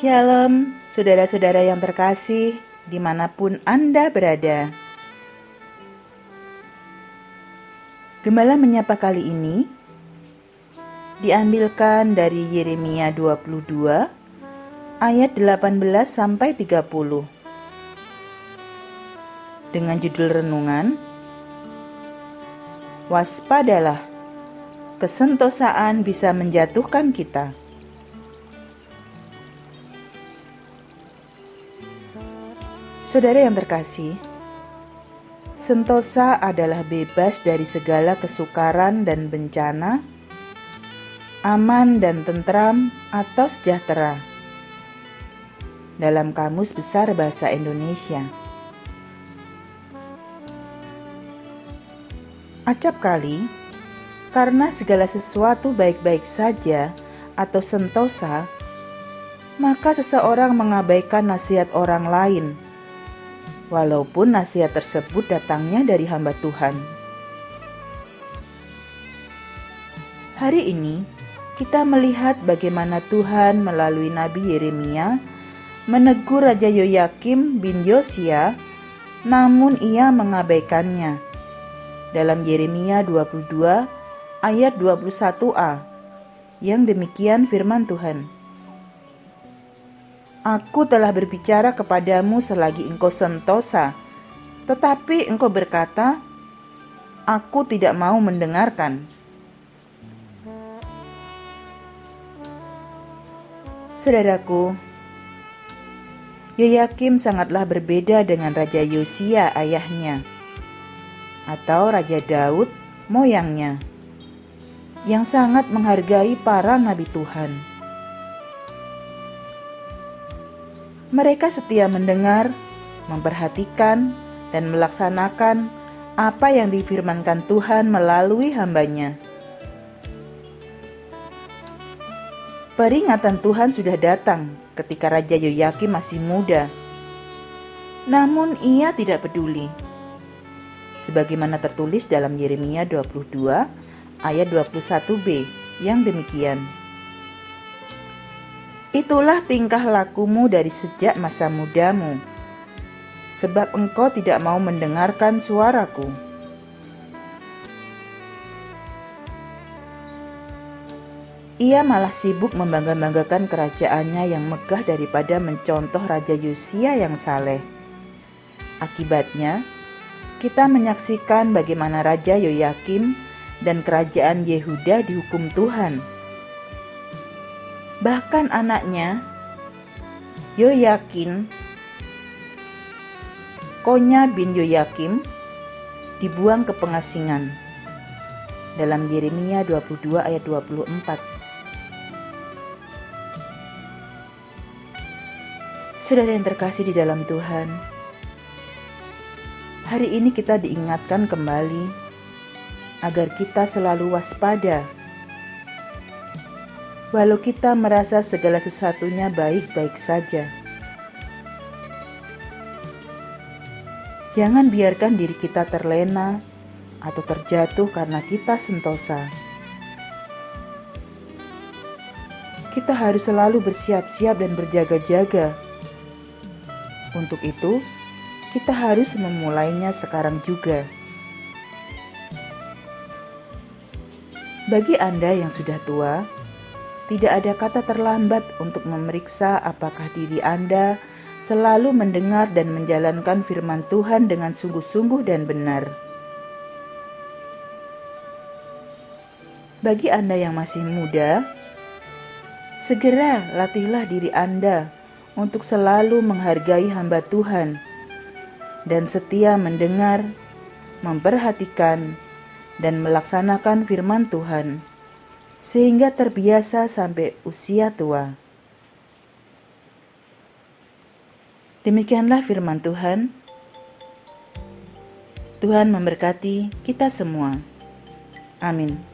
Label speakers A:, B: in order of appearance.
A: Shalom, saudara-saudara yang terkasih, di mana pun Anda berada. Gembala menyapa kali ini diambilkan dari Yeremia 22 ayat 18 sampai 30. Dengan judul renungan Waspadalah, kesentosaan bisa menjatuhkan kita. Saudara yang terkasih, sentosa adalah bebas dari segala kesukaran dan bencana, aman dan tentram atau sejahtera. Dalam Kamus Besar Bahasa Indonesia. Acap kali, karena segala sesuatu baik-baik saja atau sentosa, maka seseorang mengabaikan nasihat orang lain walaupun nasihat tersebut datangnya dari hamba Tuhan. Hari ini, kita melihat bagaimana Tuhan melalui Nabi Yeremia menegur Raja Yoyakim bin Yosia, namun ia mengabaikannya. Dalam Yeremia 22 ayat 21a, yang demikian firman Tuhan. Aku telah berbicara kepadamu selagi engkau sentosa, tetapi engkau berkata, "Aku tidak mau mendengarkan." Saudaraku, Yoyakim sangatlah berbeda dengan Raja Yosia ayahnya, atau Raja Daud moyangnya, yang sangat menghargai para nabi Tuhan. Mereka setia mendengar, memperhatikan, dan melaksanakan apa yang difirmankan Tuhan melalui hambanya. Peringatan Tuhan sudah datang ketika Raja Yoyakim masih muda. Namun ia tidak peduli. Sebagaimana tertulis dalam Yeremia 22 ayat 21b yang demikian. Itulah tingkah lakumu dari sejak masa mudamu, sebab engkau tidak mau mendengarkan suaraku. Ia malah sibuk membangga-banggakan kerajaannya yang megah daripada mencontoh Raja Yosia yang saleh. Akibatnya, kita menyaksikan bagaimana Raja Yoyakim dan kerajaan Yehuda dihukum Tuhan Bahkan anaknya, Yoyakin, Konya bin Yoyakim, dibuang ke pengasingan. Dalam Yeremia 22 ayat 24. Saudara yang terkasih di dalam Tuhan, hari ini kita diingatkan kembali agar kita selalu waspada walau kita merasa segala sesuatunya baik-baik saja. Jangan biarkan diri kita terlena atau terjatuh karena kita sentosa. Kita harus selalu bersiap-siap dan berjaga-jaga. Untuk itu, kita harus memulainya sekarang juga. Bagi Anda yang sudah tua, tidak ada kata terlambat untuk memeriksa apakah diri Anda selalu mendengar dan menjalankan firman Tuhan dengan sungguh-sungguh dan benar. Bagi Anda yang masih muda, segera latihlah diri Anda untuk selalu menghargai hamba Tuhan dan setia mendengar, memperhatikan, dan melaksanakan firman Tuhan sehingga terbiasa sampai usia tua. Demikianlah firman Tuhan. Tuhan memberkati kita semua. Amin.